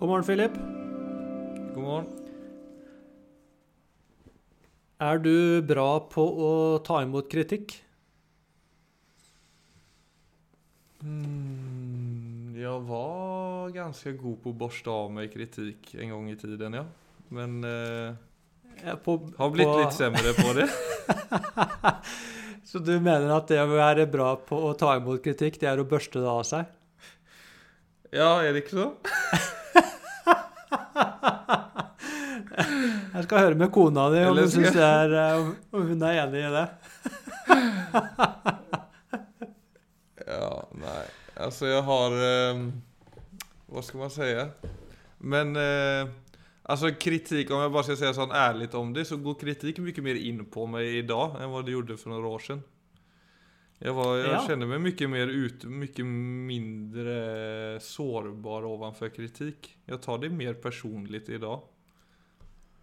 God morgen, Philip. God morgen. Er du bra på å ta imot kritikk? Mm, jeg var ganske god på å borste av meg kritikk en gang i tiden, ja. Men eh, jeg på, har blitt på- litt sämre på det. Så du mener at det å være bra på å ta imot kritikk, det er å børste det av seg? Ja, er det ikke så? Jeg skal høre med kona di om hun, er, eh, om- hun er enig i det. Ja, nei Altså, jeg har... Eh, Hva skal man si? Men... Eh, altså kritik, om jeg bare skal si sånn ærlig om det, så går kritik mye mer inn på meg i dag enn hva det gjorde for noen år siden. Jeg, var, jeg Ja. känner meg mye mer ut, mye mindre sårbar overfor kritik. Jeg tar det mer personlig i idag.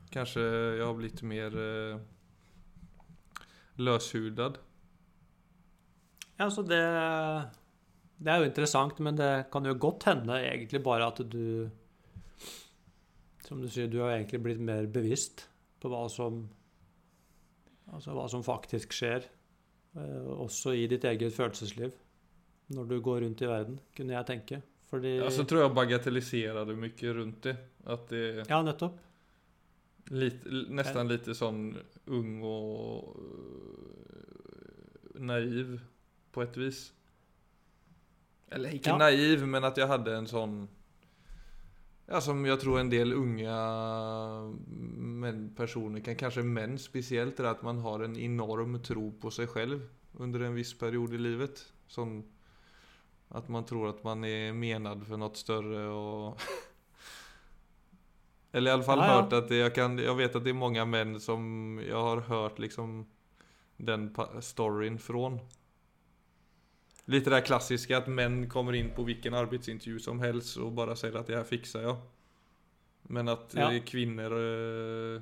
Kanske jag har blivit mer eh, löshudad. Ja, så det, det er jo interessant, men det kan jo godt hende egentlig bare at du Som du sier, du har egentlig blitt mer bevisst på hva som Altså hva som faktisk skjer, eh, også i ditt eget følelsesliv. Når du går rundt i verden, kunne jeg tenke. Fordi Ja, så tror jag bagatelliserade mye rundt det. At det Ja, nettopp. Lite, nästan lite sån ung och eh, naiv på ett vis. Eller inte Ja. naiv, men att jag hade en sån Ja, som jag tror en del unga män, personer kan, kanske män speciellt, är att man har en enorm tro på sig själv under en viss period i livet. Som att man tror att man är menad för något större och Eller i alla fall Ja, ja. hört att det, jag kan, jag vet att det är många män som jag har hört liksom den storyn från. Lite det der klassiska att män kommer in på vilken arbetsintervju som helst och bara säger att det här fixar jag. Men att Ja. eh, kvinnor eh,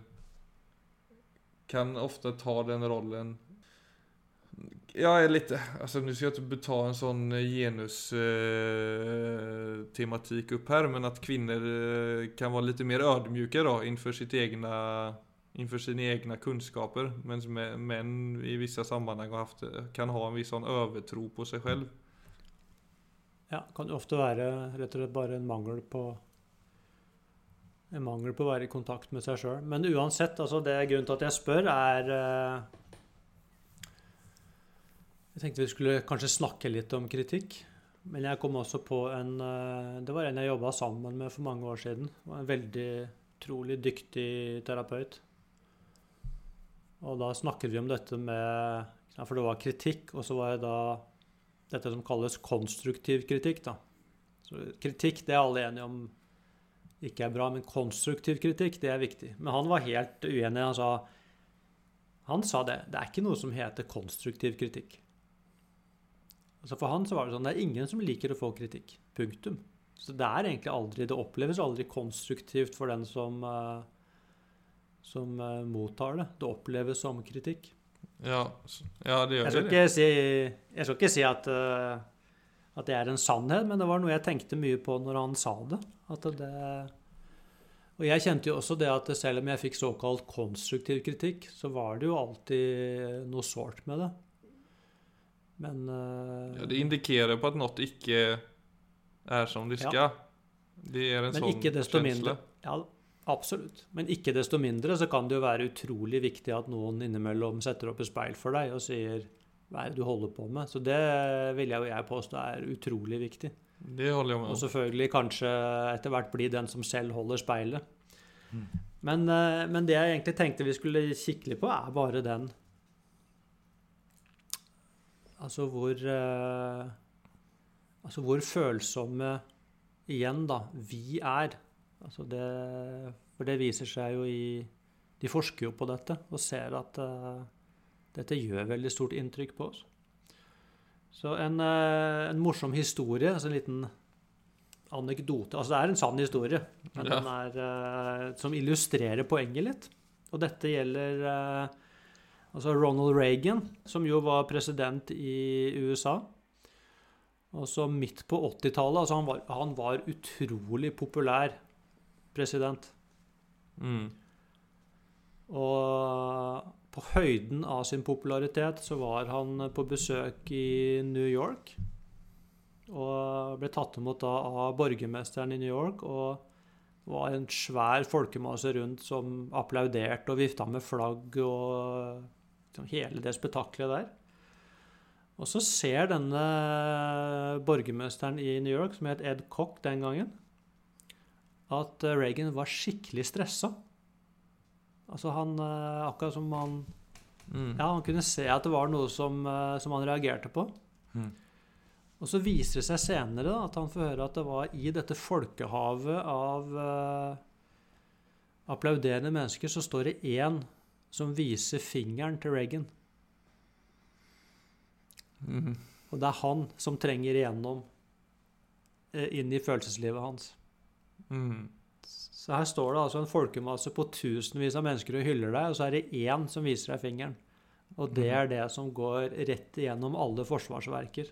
kan ofta ta den rollen. Jag litt. alltså nu ska jag inte ta en sån genustematikk eh, her, upp här, men att kvinnor eh, kan vara lite mer ödmjuka då inför sitt egna inför sina egna kunskaper. Men män i vissa sammanhang haft, kan ha en viss sånn overtro på seg selv. Ja, kan jo ofte være rett og slett bare en mangel på En mangel på å være i kontakt med seg sjøl. Men uansett, altså det grunnen til at jeg spør, er eh, Jeg tenkte vi skulle kanskje snakke litt om kritikk. Men jeg kom også på en eh, Det var en jeg jobba sammen med for mange år siden. Var En veldig utrolig dyktig terapeut. Og da snakket vi om dette med For det var kritikk, og så var det da dette som kalles konstruktiv kritikk. Da. Så kritikk det er alle enige om ikke er bra, men konstruktiv kritikk det er viktig. Men han var helt uenig. Han sa, han sa det. Det er ikke noe som heter konstruktiv kritikk. Altså For han så var det sånn det er ingen som liker å få kritikk. Punktum. Så det er egentlig aldri Det oppleves aldri konstruktivt for den som, eh, som eh, mottar det. Det oppleves som kritikk. Ja, ja det gjør Jeg skal det. ikke si, jeg skal ikke si at, eh, at det er en sannhet, men det var noe jeg tenkte mye på når han sa det. At det og jeg kjente jo også det at selv om jeg fikk såkalt konstruktiv kritikk, så var det jo alltid noe sårt med det. Men uh, Ja, det indikerer på at noe ikke er som det Ja. Det er en Men sånn desto mindre Ja, absolutt. Men ikke desto mindre så kan det jo være utrolig viktig at noen innimellom setter opp et speil for deg og sier hva er det du holder på med? Så det vil jeg jo jeg påstå er utrolig viktig. Det holder jeg med Og selvfølgelig kanskje etter hvert bli den som selv holder speilet. Men, eh, men det jeg egentlig tenkte vi skulle kikke litt på, er bare den Altså hvor eh, Altså hvor følsomme igjen, da, vi er. Altså det For det viser seg jo i De forsker jo på dette og ser at eh, dette gjør veldig stort inntrykk på oss. Så en, eh, en morsom historie, altså en liten anekdote Altså det er en sann historie, men Ja. den er, som illustrerer poenget litt. Og dette gjelder altså Ronald Reagan, som jo var president i USA. Og så midt på 80-tallet altså han, var, han var utrolig populær president. Mm. Og på høyden av sin popularitet så var han på besøk i New York. Og ble tatt imot da av borgermesteren i New York. Og var en svær folkemasse rundt som applauderte og vifta med flagg og hele det spetakkelet der. Og så ser denne borgermesteren i New York, som het Ed Cock den gangen, at Reagan var skikkelig stressa. Altså han eh, Akkurat som han Mm. Ja, han kunne se at det var noe som, eh, som han reagerte på. Mm. Og så viser det seg senere da, at han får høre at det var i dette folkehavet av uh, applauderende mennesker, så står det én som viser fingeren til Reagan. Mm. Og det er han som trenger igjennom eh, inn i følelseslivet hans. Mm. Så her står det altså en folkemasse på tusenvis av mennesker og hyller deg, og så er det én som viser deg fingeren. Og det er det som går rett igjennom alle forsvarsverker.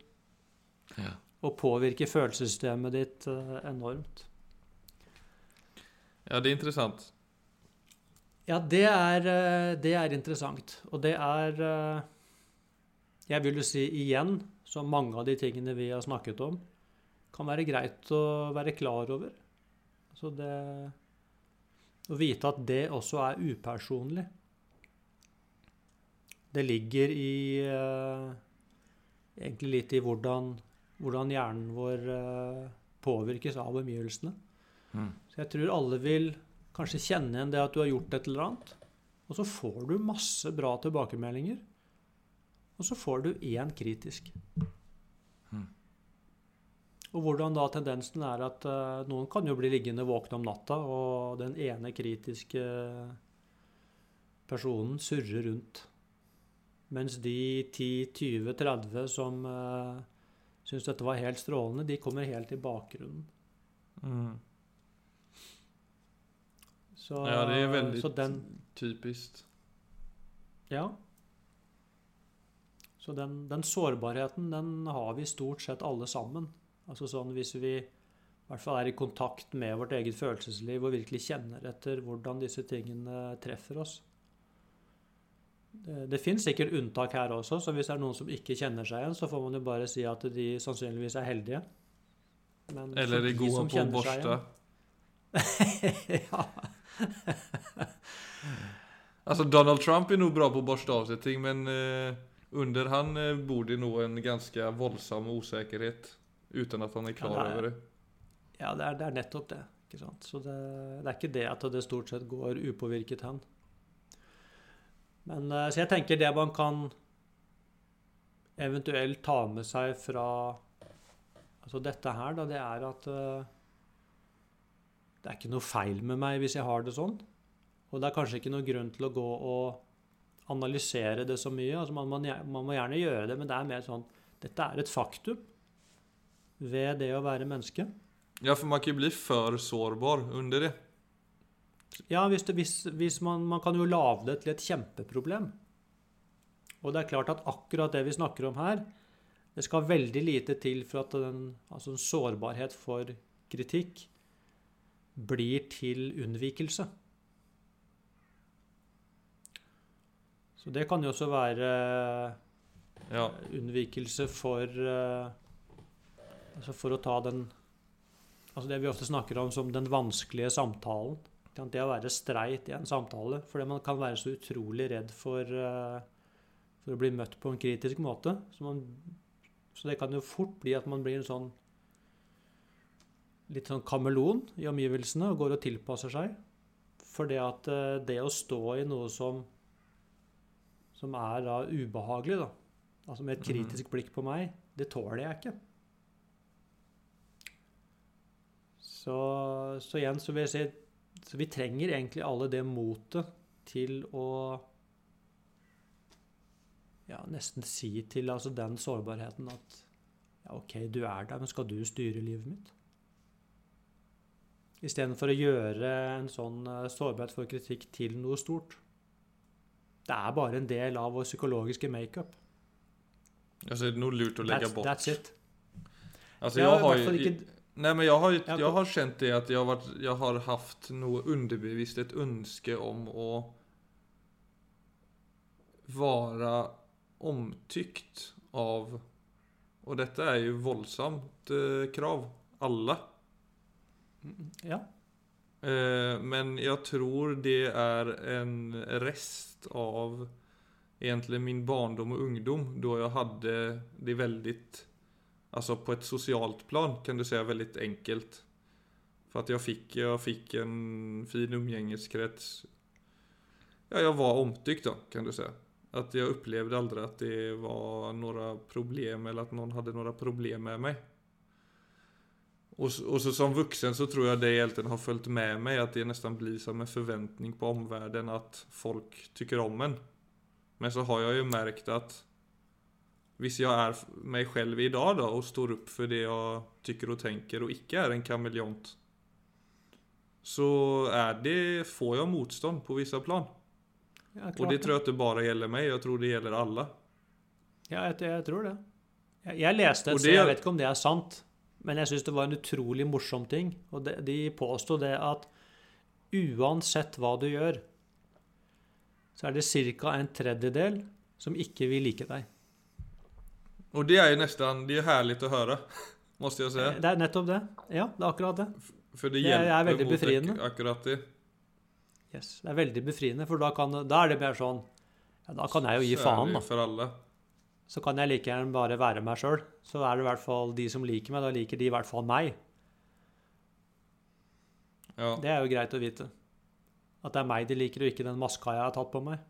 Ja. Og påvirker følelsessystemet ditt eh, enormt. ja, det er interessant. Ja, det er, eh, det er interessant. Og det er eh, Jeg vil jo si igjen, som mange av de tingene vi har snakket om, kan være greit å være klar over. Altså det Å vite at det også er upersonlig. Det ligger i eh, Egentlig litt i hvordan, hvordan hjernen vår påvirkes av omgivelsene. Mm. Så jeg tror alle vil kanskje kjenne igjen det at du har gjort et eller annet. Og så får du masse bra tilbakemeldinger. Og så får du én kritisk. Mm. Og hvordan da tendensen er at uh, noen kan jo bli liggende våkne om natta, og den ene kritiske personen surrer rundt. Mens de 10-20-30 som uh, syns dette var helt strålende, de kommer helt i bakgrunnen. Mm. Så, Ja, det veldig så den, typiskt. Ja. Så den, den sårbarheten, den har vi stort sett alle sammen. Altså sånn hvis vi i hvert fall er i kontakt med vårt eget følelsesliv og virkelig kjenner etter hvordan disse tingene treffer oss. Det, det fins sikkert unntak her også, så hvis det er noen som ikke kjenner seg igjen, så får man jo bare si at de sannsynligvis er heldige. Men Eller er de gode på å borste. ja. Alltså Donald Trump är nog bra på att borsta av sig ting men eh, under han eh, bor det nog en ganska våldsam osäkerhet Uten at han er klar Ja, det er- over det. Ja, det er, det er nettopp det. Så det, det er ikke det at det stort sett går upåvirket hen. Men, eh, så jeg tenker det man kan eventuelt ta med seg fra altså dette her, da, det er at eh, det er ikke noe feil med meg hvis jeg har det sånn. Og det er kanskje ikke noe grunn til å gå og analysere det så mye. Altså man, må, man må gjerne gjøre det, men det er mer sånn Dette er et faktum ved det å være menneske. Ja, for man kan ikke bli for sårbar under det. Ja, hvis, det, hvis, hvis man, man kan jo lage det til et kjempeproblem. Og det er klart at akkurat det vi snakker om her, det skal veldig lite til for at den, altså en sårbarhet for kritikk blir til unnvikelse. Så det kan jo også være Ja. unnvikelse for eh, Altså for å ta den Altså det vi ofte snakker om som den vanskelige samtalen. Det å være streit i en samtale. Fordi man kan være så utrolig redd for, eh, for å bli møtt på en kritisk måte. Så, man, så det kan jo fort bli at man blir en sånn litt sånn kameleon i omgivelsene og går og tilpasser seg. For det at eh, det å stå i noe som, som er da ubehagelig, da, altså med et kritisk blikk på meg, det tåler jeg ikke. Så, så igjen så vil jeg si så vi trenger egentlig alle det motet til å ja, nesten si til altså den sårbarheten at ja, OK, du er der, men skal du styre livet mitt? Istedenfor å gjøre en sånn eh, sårbarhet for kritikk til noe stort. Det er bare en del av vår psykologiske makeup. Alltså det noe nog lurt å legge That's, bort. that's it. Alltså jeg, har ju, ikke- Nej men jag har, Jag- jag har känt det att jag har, varit, jag har haft något underbevisst ett önske om å vara omtyckt av och detta är ju våldsamt eh, krav. Alla. Ja. Eh, men jeg tror det er en rest av egentlig min barndom og ungdom da jeg hadde det veldig alltså på et socialt plan kan du si veldig enkelt. For at jeg fikk, fick en fin omgjengeskrets. Ja, jeg var omtykt, da, kan du si. At jeg opplevde aldri at det var noen problem eller at noen hadde noen problem med mig. Och, så- och så som vuxen så tror jag det egentligen har följt med mig att det nästan blir som en förväntning på omvärlden att folk tycker om en. Men så har jag ju märkt att Visst jag är meg mig själv idag då och står upp för det jag tycker och tänker och icke är en kameleont. Så är det, får jag motstånd på vissa plan. ja og Och det tror jag inte bare gjelder meg, jeg tror det gjelder alle. Ja, jeg, jeg tror det. Jeg, jeg leste et Og sted, jeg vet ikke om det er sant, men jeg syns det var en utrolig morsom ting. Og det, de påsto det at uansett hva du gjør, så er det ca. en tredjedel som ikke vil like deg. Og det er jo nesten det er herlig å høre, Måste jeg si. Det er nettopp det. Ja, det er akkurat det. For det det er, mot befriande. akkurat det. Yes. Det er veldig befriende, for da, kan, da er det mer sånn ja, Da kan jeg jo gi faen, da. for alla. Så kan jeg like gjerne bare være meg sjøl. Så er det i hvert fall de som liker meg, da liker de i hvert fall meg. Ja. Det er jo greit å vite. At det er meg de liker, og ikke den maska jeg har tatt på meg.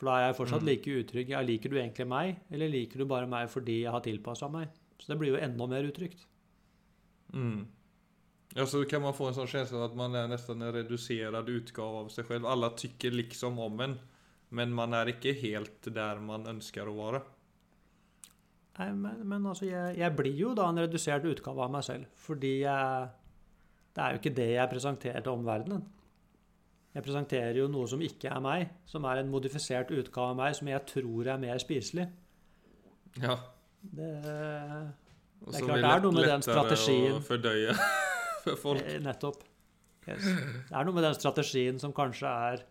For da er jeg fortsatt Mm. like utrygg. Ja, liker du egentlig meg, eller liker du bare meg fordi jeg har tilpassa meg? Så det blir jo enda mer utrygt. Mm. Ja, så kan man få en sånn følelse av at man er nesten en redusert utgave av seg selv. Alle tykker liksom om en. Men man er ikke helt der man ønsker å være. Nei, men, men altså, jeg, jeg blir jo da en redusert utgave av meg selv. Fordi jeg Det er jo ikke det jeg presenterer til omverdenen. Jeg presenterer jo noe som ikke er meg, som er en modifisert utgave av meg, som jeg tror er mer spiselig. Ja. Det Det er klart, det er noe med den strategien Lettere å fordøye for folk. Eh, Nettopp. Yes. Det er noe med den strategien som kanskje er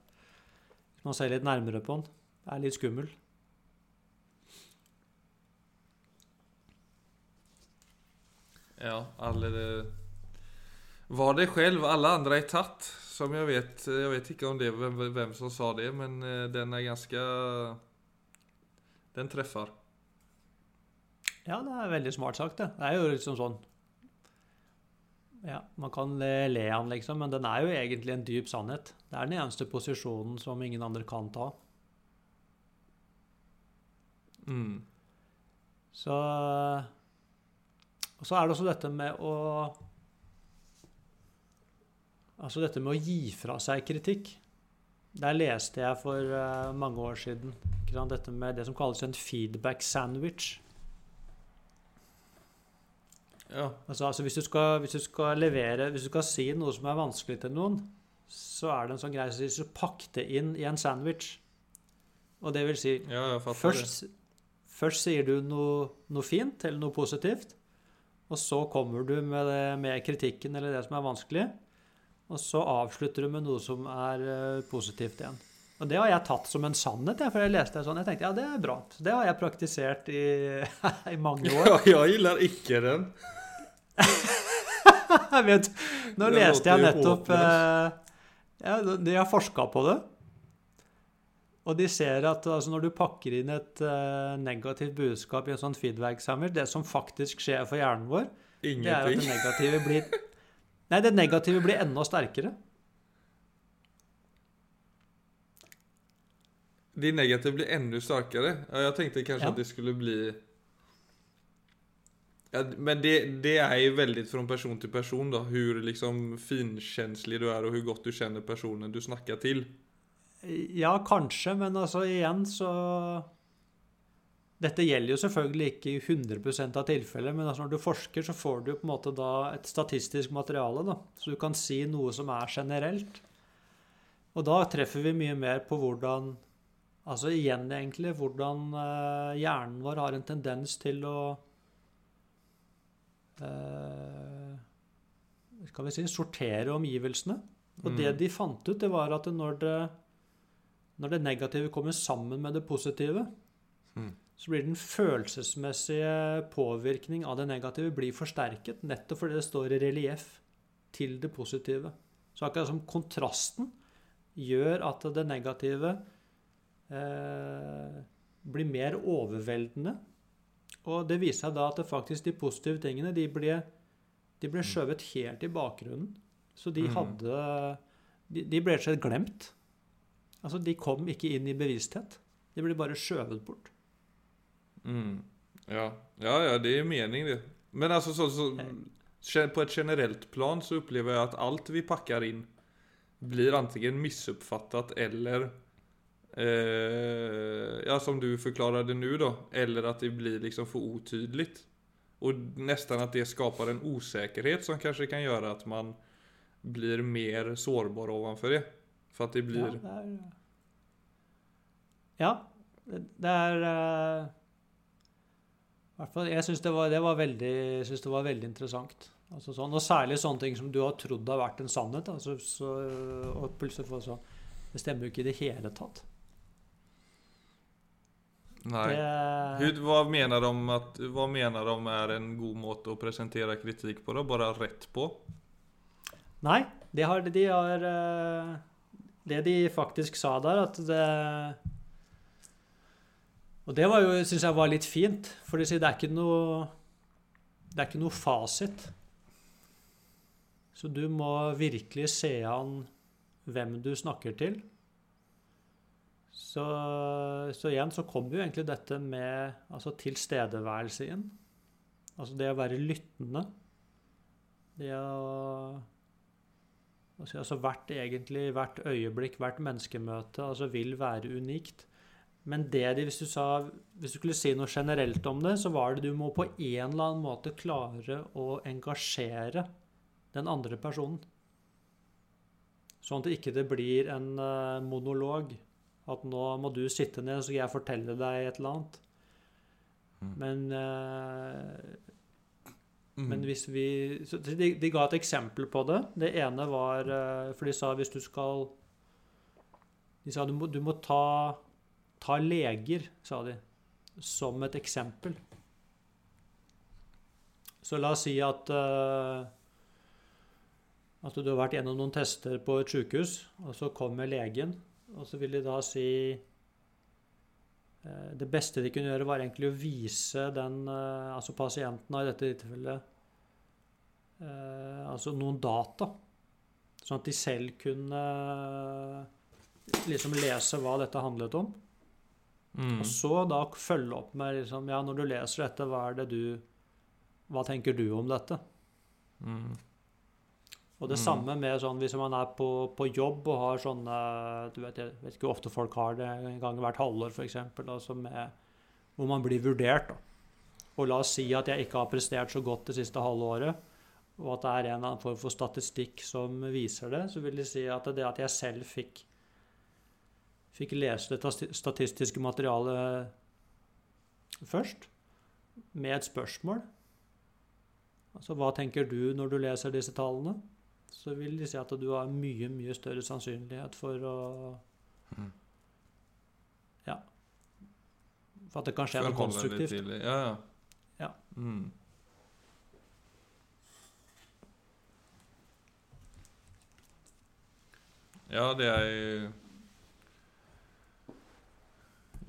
Hvis man ser litt nærmere på den, er litt skummel. Ja, alle det... Var det selv, alle andre er tatt. Som jeg vet, Jeg vet ikke om det hvem, hvem som sa det, men eh, den er ganske Den treffer. Ja, det er veldig smart sagt, det. Det er jo liksom sånn Ja, man kan le, av den, liksom, men den er jo egentlig en dyp sannhet. Det er den eneste posisjonen som ingen andre kan ta. Mm. Så Og så er det også dette med å Altså dette med å gi fra seg kritikk. Der leste jeg for eh, mange år siden dette med det som kalles en feedback sandwich. Ja. Altså, altså hvis, du skal, hvis du skal levere Hvis du skal si noe som er vanskelig til noen, så er det en sånn greie som sier så pakk det inn i en sandwich. Og det vil si ja, Først, først sier du noe, noe fint eller noe positivt, og så kommer du med, det, med kritikken eller det som er vanskelig, og så avslutter du med noe som er eh, positivt igjen. Og det har jeg tatt som en sannhet, for jeg leste det sånn. Jeg tenkte ja, det er bra. Det har jeg praktisert i, i mange år. Ja, jeg gilder ikke den. Jeg vet, nå Det leste jeg nettopp eh, ja, De har forska på det. Og de ser at altså, når du pakker inn et eh, negativt budskap i en sånn feedback-sandwich, det som faktisk skjer for hjernen vår, det er at det negative blir Nei, det negative blir enda sterkere. De negative blir enda sterkere? Ja, tenkte kanskje Ja. at de skulle bli... Ja, men det, det er jo veldig fra person til person da. Hvor liksom finkänslig du er, og hvor godt du kjenner personen du snakker til. Ja, kanskje, men altså igjen så Dette gjelder jo selvfølgelig ikke i 100% av tilfeller, men altså når du forsker, så får du på en måte da et statistisk materiale, da. Så du kan si noe som er generelt. Og da treffer vi mye mer på hvordan Altså igjen, egentlig, hvordan eh, hjernen vår har en tendens til å Skal vi si sortere omgivelsene. Og Mm. det de fant ut, det var at når det, når det negative kommer sammen med det positive, Mm. så blir den følelsesmessige påvirkning av det negative blir forsterket, nettopp fordi det står i relieff til det positive. Så akkurat som kontrasten gjør at det negative eh, blir mer overveldende. Og det viser seg da at faktisk de positive tingene de ble, de ble skjøvet helt i bakgrunnen. Så de Mm. hadde De, de ble rett og slett glemt. Altså, de kom ikke inn i bevissthet. De ble bare skjøvet bort. Mm. Ja. ja, ja, det gir mening det. Men altså så, så, på et generelt plan så opplever jeg at alt vi pakker inn, blir antingen misoppfattet eller eh, ja, som du förklarade nu då, eller att det blir liksom för otydligt. Och nästan att det skapar en osäkerhet som kanske kan göra att man blir mer sårbar ovanför det. För att det Ja, blir... det er, ja, det er uh... Jeg syns det, det, det var veldig interessant. Altså sånn, og særlig sånne ting som du har trodd har vært en sannhet. Altså, så, og plutselig får sånn Det stemmer jo ikke i det hele tatt. Nej. Det, Hur, vad, menar de att, vad menar de är en god måte att presentera kritik på då? Bara rätt på? Nei, de har, de har eh, Det de faktisk sa der, at det Og det var jo, syns jeg var litt fint, for de sier det er ikke noe Det er ikke noe fasit. Så du må virkelig se an hvem du snakker til. Så, så igjen så kommer jo egentlig dette med altså tilstedeværelse inn. Altså det å være lyttende. Det å Altså, hvert egentlig, hvert øyeblikk, hvert menneskemøte altså vil være unikt. Men det de, hvis du, sa, hvis du skulle si noe generelt om det, så var det du må på en eller annen måte klare å engasjere den andre personen. Sånn at det ikke blir en eh, monolog. At nå må du sitte ned, så skal jeg fortelle deg et eller annet. Mm. Men uh, Mm. men hvis vi de, de ga et eksempel på det. Det ene var eh, For de sa hvis du skal De sa du må, du må ta, ta leger, sa de, som et eksempel. Så la oss si at uh, at du har vært gjennom noen tester på et sykehus, og så kommer legen, og så vil de da si eh, Det beste de kunne gjøre, var egentlig å vise den, eh, altså pasienten, i dette tilfellet eh, altså noen data. Sånn at de selv kunne liksom lese hva dette handlet om. Mm. Og så da følge opp med liksom, ja, når du leser dette, hva er det du Hva tenker du om dette? Mm. Og det Mm. samme med sånn hvis man er på, på jobb og har sånne du vet, Jeg vet ikke hvor ofte folk har det, en gang hvert halvår f.eks., altså med- hvor man blir vurdert. Da. Og la oss si at jeg ikke har prestert så godt det siste halve året, og at det er en eller annen form for statistikk som viser det, så vil det si at det at jeg selv fikk fikk lese det statistiske materialet først, med et spørsmål Altså, hva tenker du når du leser disse tallene? Så vil de si at du har mye, mye større sannsynlighet for å Mm. Ja. For at det kan skje noe konstruktivt. Ja, ja. Ja. Mm. Ja, det är ju...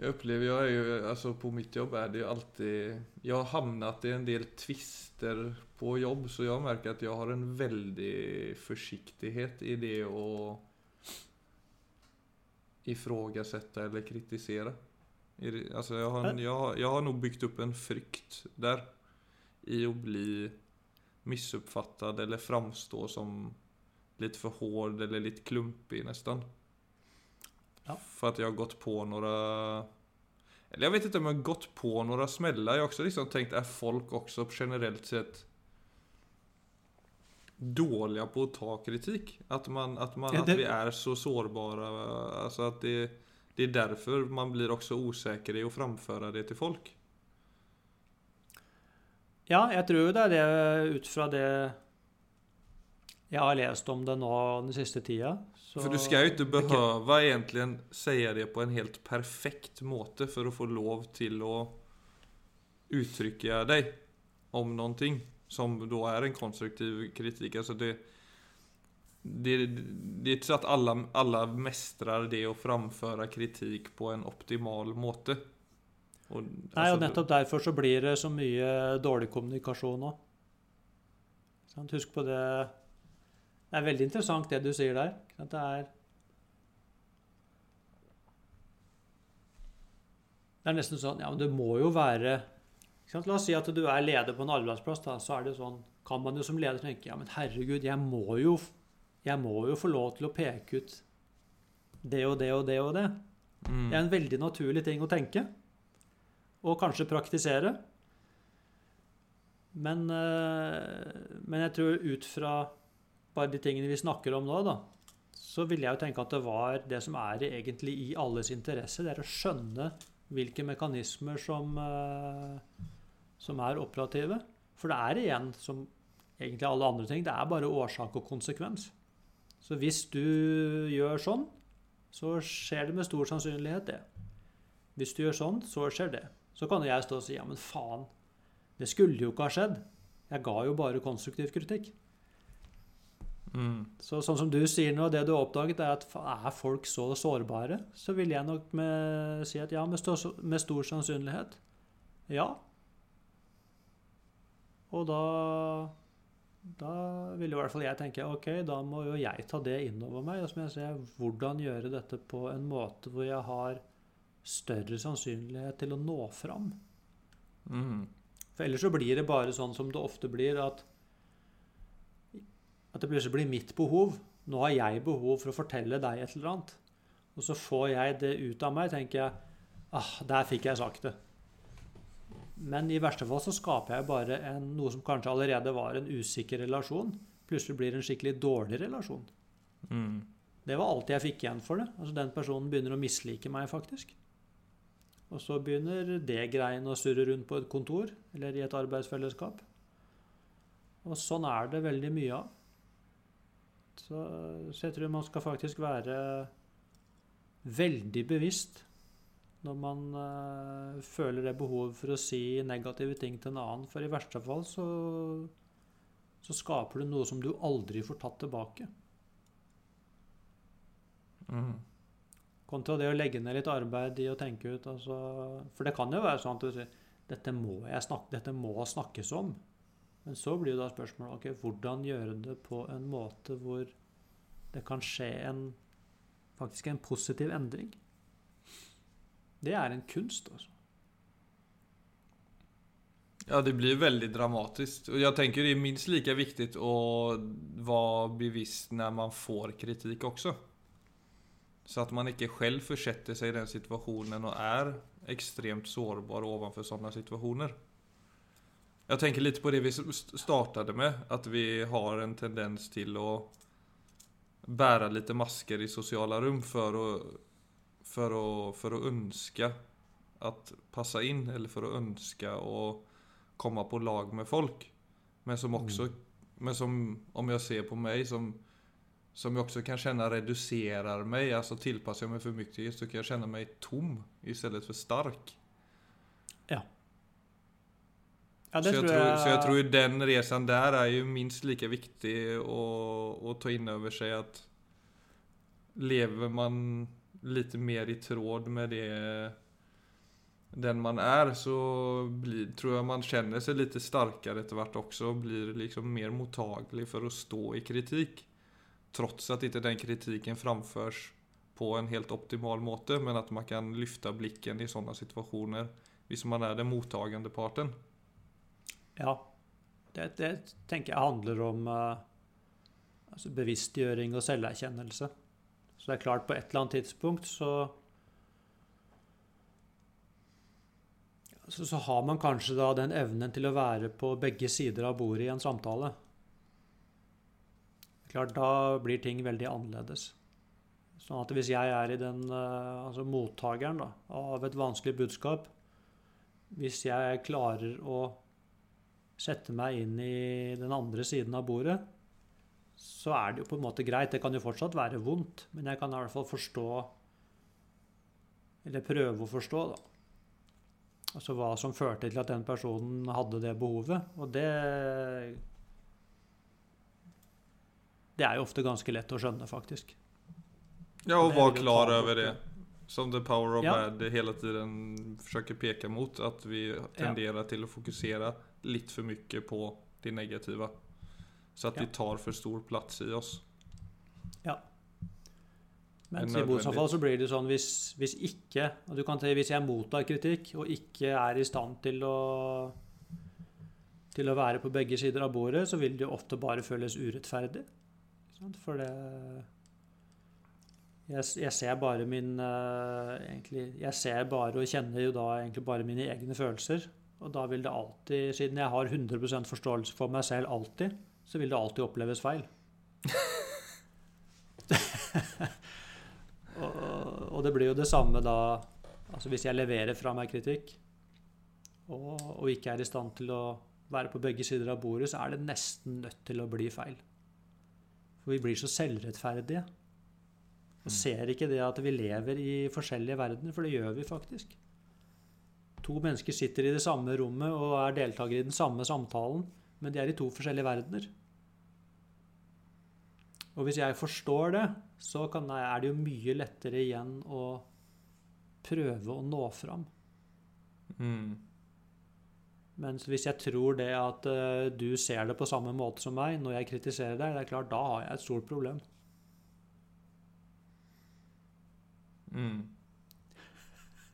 Jag upplever, jag är ju, alltså på mitt jobb är det ju alltid... Jag har hamnat i en del tvister på jobb så jag märker att jag har en väldig försiktighet i det och ifrågasätta eller kritisera. Det- Alltså jag, har, en- jag, har- jag har nog byggt upp en frykt där. I att bli missuppfattad eller framstå som lite för hård eller lite klumpig nästan. Ja. För att jag har gått på några... Eller jag vet inte om jag har gått på några smällar. Jag har också liksom tänkt, är folk också generellt sett dåliga på att ta kritik? Att, man, att, man, Ja, det- att vi är så sårbara. Alltså att det, det är därför man blir också osäker i att framföra det till folk. Ja, jeg tror jo det er det ut fra det jeg har lest om det nå den siste tida. Så For du skal jo ikke behøve egentlig si det på en helt perfekt måte for å få lov til å uttrykke deg om noe som da er en konstruktiv kritikk. Altså det, det, det er ikke sånn at alle, alle mestrer det å framføre kritikk på en optimal måte. Og, Nei, altså, og nettopp derfor så blir det så mye dårlig kommunikasjon òg. Husk på det Det er veldig interessant det du sier der. Det er Det er nesten sånn Ja, men det må jo være? La oss si at du er leder på en arbeidsplass. da, Så er det sånn, kan man jo som leder tenke ja, men herregud, jeg må jo, jeg må jo få lov til å peke ut det og det og det og det. mm, Det er en veldig naturlig ting å tenke. Og kanskje praktisere. Men, eh, men jeg tror ut fra bare de tingene vi snakker om nå, da, så vil jeg jo tenke at det var det som er egentlig i alles interesse. Det er å skjønne hvilke mekanismer som, eh, som er operative. For det er igjen, som egentlig alle andre ting, det er bare årsak og konsekvens. Så hvis du gjør sånn, så skjer det med stor sannsynlighet det. Hvis du gjør sånn, så skjer det. Så kan jeg stå og si ja, men faen, det skulle jo ikke ha skjedd. Jeg ga jo bare konstruktiv kritikk. Mm, Så sånn som du sier nå, det du har oppdaget, er at er folk så sårbare, så vil jeg nok med, si at ja, med stor, med stor sannsynlighet. Ja. Og da da vil i hvert fall jeg tenke ok, da må jo jeg ta det innover meg. Og så må jeg se hvordan gjøre dette på en måte hvor jeg har større sannsynlighet til å nå fram. mm, For ellers så blir det bare sånn som det ofte blir, at, at det plutselig blir mitt behov. Nå har jeg behov for å fortelle deg et eller annet. Og så får jeg det ut av meg, tenker jeg ah, der fikk jeg sagt det. Men i verste fall så skaper jeg bare en, noe som kanskje allerede var en usikker relasjon. Plutselig blir det en skikkelig dårlig relasjon. mm. Det var alt jeg fikk igjen for det. Altså Den personen begynner å mislike meg, faktisk. Og så begynner det greiene å surre rundt på et kontor eller i et arbeidsfellesskap. Og sånn er det veldig mye av. Så, så jeg tror man skal faktisk være veldig bevisst når man eh, føler det behovet for å si negative ting til en annen. For i verste fall så, så skaper du noe som du aldri får tatt tilbake. Mm. Kontra det å legge ned litt arbeid i å tenke ut. Altså, for det kan jo være sånn at du sier dette må, jeg snakke, dette må snakkes om. Men så blir jo da spørsmålet ok, hvordan gjøre det på en måte hvor det kan skje en, faktisk en positiv endring. Det er en kunst, altså. Ja, det blir veldig dramatisk. Og jeg tenker det er minst like viktig å være bevisst når man får kritikk også. Så at man ikke selv forsetter seg i den situasjonen og er ekstremt sårbar overfor sånne situasjoner. Jeg tenker litt på det vi startet med, at vi har en tendens til å bære litt masker i sosiale rom for å, for å, for å ønske at passe inn, eller for å ønske å komme på lag med folk. Men som også, men som om jeg ser på meg, som, som jeg også kan kjenne reduserer meg. Altså tilpasser jeg meg for mye, så kan jeg kjenne meg tom i stedet for Ja, så, jeg tror, så jeg tror den reisen der er jo minst like viktig å, å ta inn over seg at lever man litt mer i tråd med det den man er, så blir, tror jeg man kjenner seg litt sterkere etter hvert også. Og blir liksom mer mottagelig for å stå i kritikk. Trots at ikke den kritikken framføres på en helt optimal måte, men at man kan løfte blikken i sånne situasjoner hvis man er den mottagende parten. Ja. Det, det tenker jeg handler om uh, altså bevisstgjøring og selverkjennelse. Så det er klart, på et eller annet tidspunkt så så, så har man kanskje da den evnen til å være på begge sider av bordet i en samtale. Klart, Da blir ting veldig annerledes. Sånn at hvis jeg er i den uh, altså mottakeren av et vanskelig budskap Hvis jeg klarer å setter meg inn i den andre siden av bordet, så er det jo på en måte greit. Det kan jo fortsatt være vondt, men jeg kan i hvert fall forstå Eller prøve å forstå, da. Altså hva som førte til at den personen hadde det behovet. Og det Det er jo ofte ganske lett å skjønne, faktisk. Ja, og jag klar over det. Som the power of Ja. bad hele tiden forsøker peke mot. At vi tenderar til å fokusera lite for mye på det negative. Så at Ja. det tar for stor plass i oss. Mens Det er i motsatt fall så blir det sånn hvis, hvis ikke og du kan ta, Hvis jeg mottar kritikk og ikke er i stand til å til å være på begge sider av bordet, så vil det jo ofte bare føles urettferdig. For det jeg, jeg ser bare min eh, egentlig, Jeg ser bare og kjenner jo da egentlig bare mine egne følelser. Og da vil det alltid, siden jeg har 100% forståelse for meg selv alltid, så vil det alltid oppleves feil. og, og det blir jo det samme da altså Hvis jeg leverer fra meg kritikk og, og ikke er i stand til å være på begge sider av bordet, så er det nesten nødt til å bli feil. For vi blir så selvrettferdige. Og ser ikke det at vi lever i forskjellige verdener, for det gjør vi faktisk. To mennesker sitter i det samme rommet og er deltakere i den samme samtalen, men de er i to forskjellige verdener. Og hvis jeg forstår det, så kan jeg, er det jo mye lettere igjen å prøve å nå fram. Mm. Mens hvis jeg tror det at uh, du ser det på samme måte som meg når jeg kritiserer deg, det er klart, da har jeg et stort problem. Mm.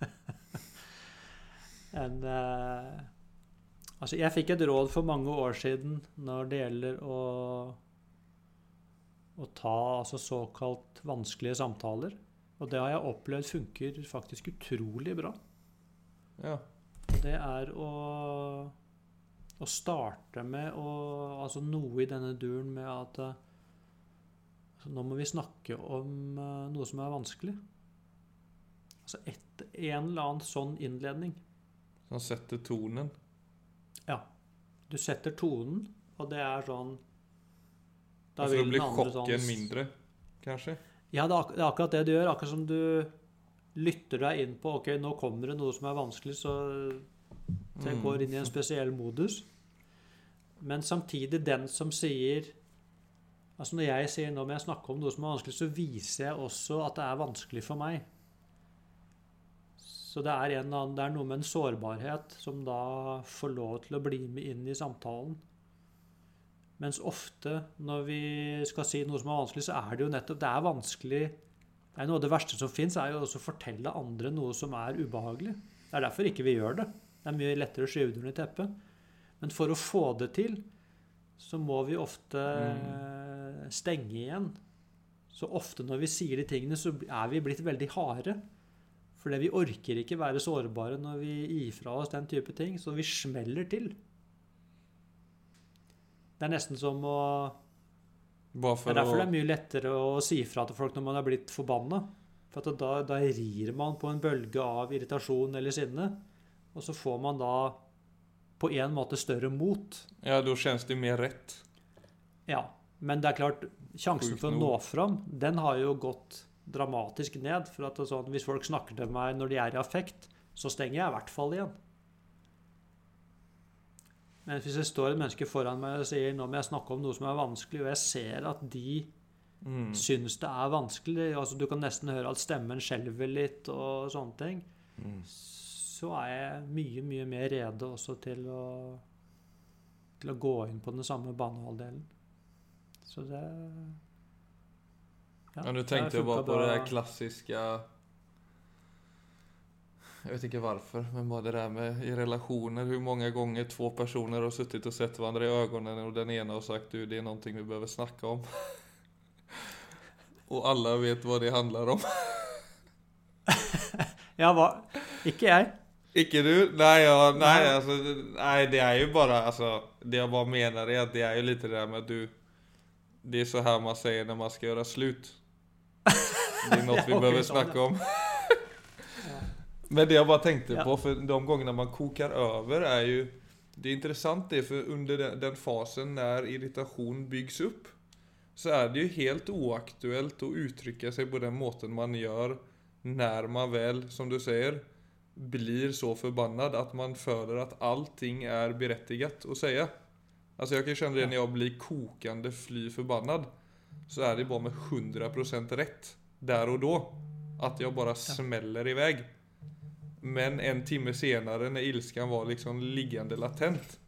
En, eh, altså jeg fikk et råd for mange år siden når det gjelder å, å ta altså såkalt vanskelige samtaler. Og det har jeg opplevd funker faktisk utrolig bra. Ja. Det er å, å starte med å, altså noe i denne duren med at eh, altså nå må vi snakke om eh, noe som er vanskelig. Altså et, en eller annen sånn innledning. Som setter tonen. Ja. Du setter tonen, og det er sånn Da så vil blir den andre sånn- mindre, Kanskje? Ja, det er, akkurat det du gjør. Akkurat som du lytter deg inn på Ok, nå kommer det noe som er vanskelig, så så jeg Mm. går inn i en spesiell modus. Men samtidig den som sier Altså Når jeg sier nå må jeg snakke om noe som er vanskelig, så viser jeg også at det er vanskelig for meg. Så det er, en annen, det er noe med en sårbarhet som da får lov til å bli med inn i samtalen. Mens ofte når vi skal si noe som er vanskelig, så er det jo nettopp Det er vanskelig det er Noe av det verste som fins, er jo også å fortelle andre noe som er ubehagelig. Det er derfor ikke vi gjør det. Det er mye lettere å skyve det under teppet. Men for å få det til, så må vi ofte mm. stenge igjen. Så ofte når vi sier de tingene, så er vi blitt veldig harde. Fordi vi orker ikke være sårbare når vi gir fra oss den type ting, så vi smeller til. Det er nesten som å Det er derfor det er mye lettere å si fra til folk når man er blitt forbanna. For at da, da rir man på en bølge av irritasjon eller sinne. Og så får man da på en måte større mot. Ja, da kjennes det mer rett. Ja, Men det er klart, sjansen for å nå fram, den har jo gått dramatisk ned. For at sånn, hvis folk snakker til meg når de er i affekt, så stenger jeg i hvert fall igjen. Men hvis det står et menneske foran meg og sier nå må jeg snakke om noe som er vanskelig, og jeg ser at de Mm. syns det er vanskelig. altså Du kan nesten høre at stemmen skjelver litt og sånne ting. Mm. Så er jeg mye, mye mer rede også til å til å gå inn på den samme banehalvdelen. Så det Ja, nu det tänkte jag bara på det klassiska... Jag vet inte varför, men bara det där med i relationer. Hur många gånger två personer har suttit och sett varandra i ögonen och den ena har sagt du, det är någonting vi behöver snacka om. och alla vet vad det handlar om. Ja, hva? Ikke jeg. Icke du? Nej, ja, nej, Nej. alltså, nej, det är ju bara, alltså, det jag bara menar är att det är ju lite det där med att du, det är så här man säger när man ska göra slut. Det er noe vi bør det. om. Men det jeg bare tenkte på, for de gangene man kokar over, er jo det er interessant det, for under den, fasen når irritation byggs opp, så er det jo helt oaktuellt å uttrykke seg på den måten man gjør når man vel, som du sier, blir så förbannad att man føler at allting er berettiget å si. Alltså jeg kan kjenne det når jeg blir kokende fly förbannad. Så är det bara med 100% rätt. Där och då. Att jag bara smäller iväg. Men en timme senare när ilskan var liksom liggande latent.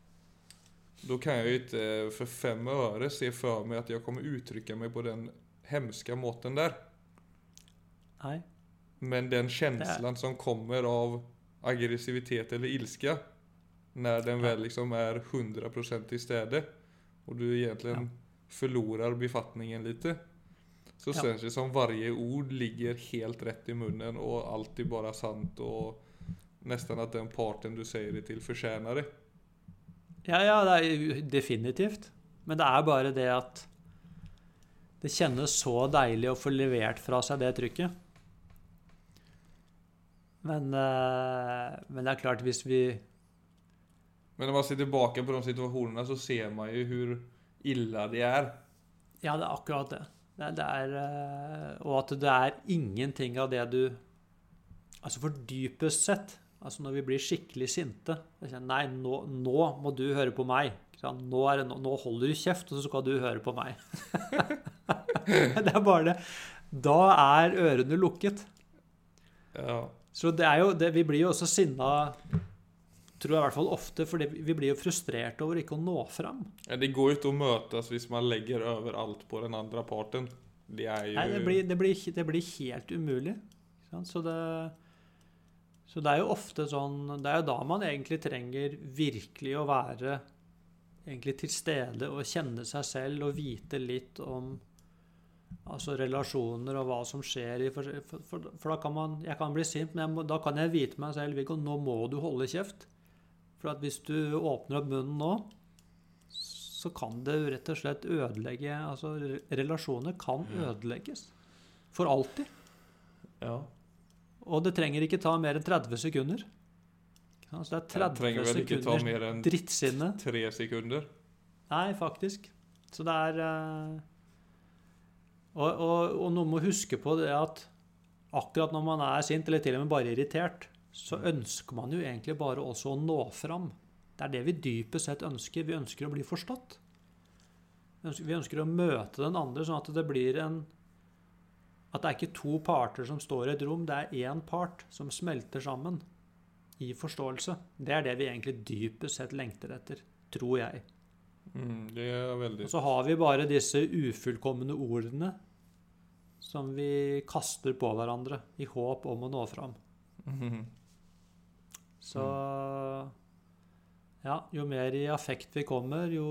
Då kan jag ju inte för fem öre se för mig att jag kommer uttrycka mig på den hemska måten där. Nei. Men den känslan som kommer av aggressivitet eller ilska när den vel väl liksom är 100% i stede och du egentligen Ja. Förlorar befattningen lite. Så Ja. känns det som varje ord ligger helt rätt i munnen och alltid bare bara sant och nästan att den parten du säger det till förtjänar det. Ja, ja, det er definitivt. Men det er bare det at det kjennes så deilig å få levert fra seg det trykket. Men, eh, men det er klart, hvis vi Men når man ser tilbake på de situasjonene, så ser man jo hur illa de er. Ja, det er akkurat det. Det, det er eh, Og at det er ingenting av det du Altså for dypest sett, altså når vi blir skikkelig sinte Nei, nå, nå må du høre på meg. Nå, det, nå holder du kjeft, og så skal du høre på meg. det er bare det. Da er ørene lukket. Ja. Så det er jo, det, vi blir jo også sinna, tror jeg i hvert fall ofte, fordi vi blir jo frustrerte over ikke å nå fram. Det går jo ikke å møtes hvis man legger over alt på den andre parten. Det er jo Nei, det blir, det blir, det blir helt umulig. Så det, så det er jo ofte sånn Det er jo da man egentlig trenger virkelig å være egentlig til stede og kjenne seg selv og vite litt om altså relasjoner og hva som skjer for, for, for, for da kan man Jeg kan bli sint, men må, da kan jeg vite meg selv Viggo, nå må du holde kjeft. For at hvis du åpner opp munnen nå, så kan det rett og slett ødelegge Altså, relasjoner kan ødelegges. For alltid. Ja. Og det trenger ikke ta mer enn 30 sekunder. Ikke sant? Så det Det er trenger vel ikke ta mer enn drittsinne. tre sekunder. Nei, faktisk. Så det er eh, og, og, og noe må huske på det at akkurat når man er sint, eller til og med bare irritert, så ønsker man jo egentlig bare også å nå fram. Det er det vi dypest sett ønsker. Vi ønsker å bli forstått. Vi ønsker, å møte den andre sånn at det blir en At det er ikke to parter som står i et rom, det er én part som smelter sammen i forståelse. Det er det vi egentlig dypest sett lengter etter, tror jeg. Mm, det veldig... Og så har vi bare disse ufullkomne ordene som vi kaster på hverandre i håp om å nå fram. Mm. Så ja, jo mer i affekt vi kommer, jo,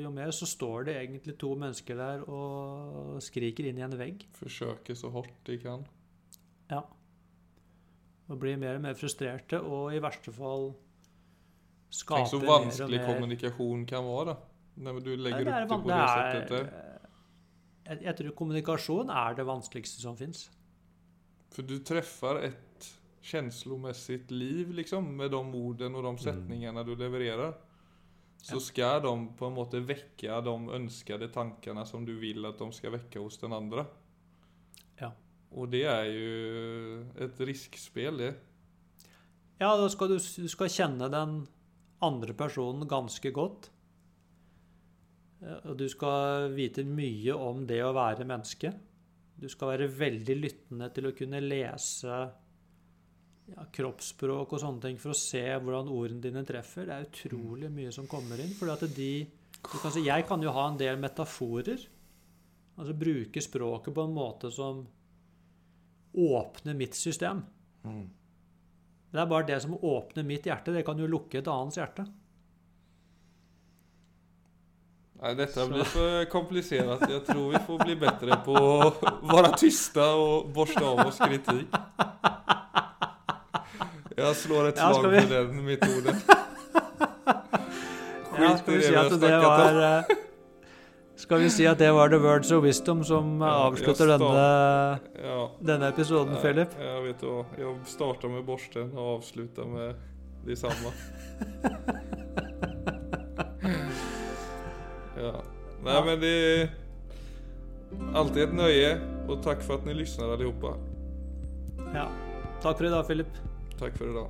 jo mer så står det egentlig to mennesker der og skriker inn i en vegg. Forsøker så hardt de kan. Ja. Og blir mer og mer frustrerte, og i verste fall skaper mer så mer og vanskelig mer kommunikation kan da. Når du Nei, opp det på det sättet det där. er, jeg, jeg tror kommunikasjon er det vanskeligste som fins. For du treffer ett känslomässigt liv liksom med de orden och de sättningarna du levererar. Så ska de på en måte väcka de önskade tankarna som du vill att de ska väcka hos den andra. Ja. Och det är ju ett riskspel det. Ja, då ska du, du skal kjenne den andre personen ganske godt. Og du skal vite mye om det å være menneske. Du skal være veldig lyttende til å kunne lese ja, kroppsspråk og sånne ting for å se hvordan ordene dine treffer. Det er utrolig mye som kommer inn. fordi at de, kan si, Jeg kan jo ha en del metaforer. Altså bruke språket på en måte som åpner mitt system. Det er bare det som åpner mitt hjerte. Det kan jo lukke et annens hjerte. Nei, dette Så. blir for komplisert. Jeg tror vi får bli bedre på å være tyste og borsta av oss kritik. Jeg slår et slag ja, vi... for den mitt hode. ja, skal vi si at det var eh, Skal vi si at det var The Words of Wisdom som avslutter ja, denne, ja. denne, episoden, Nei, Philip? Jeg vet du hva. Jeg starta med borsten og avslutta med de samme. ja. Nei, men det er alltid et nøye, og takk for at dere lytter, alle. Ja. Takk for i dag, Philip. Tack i idag.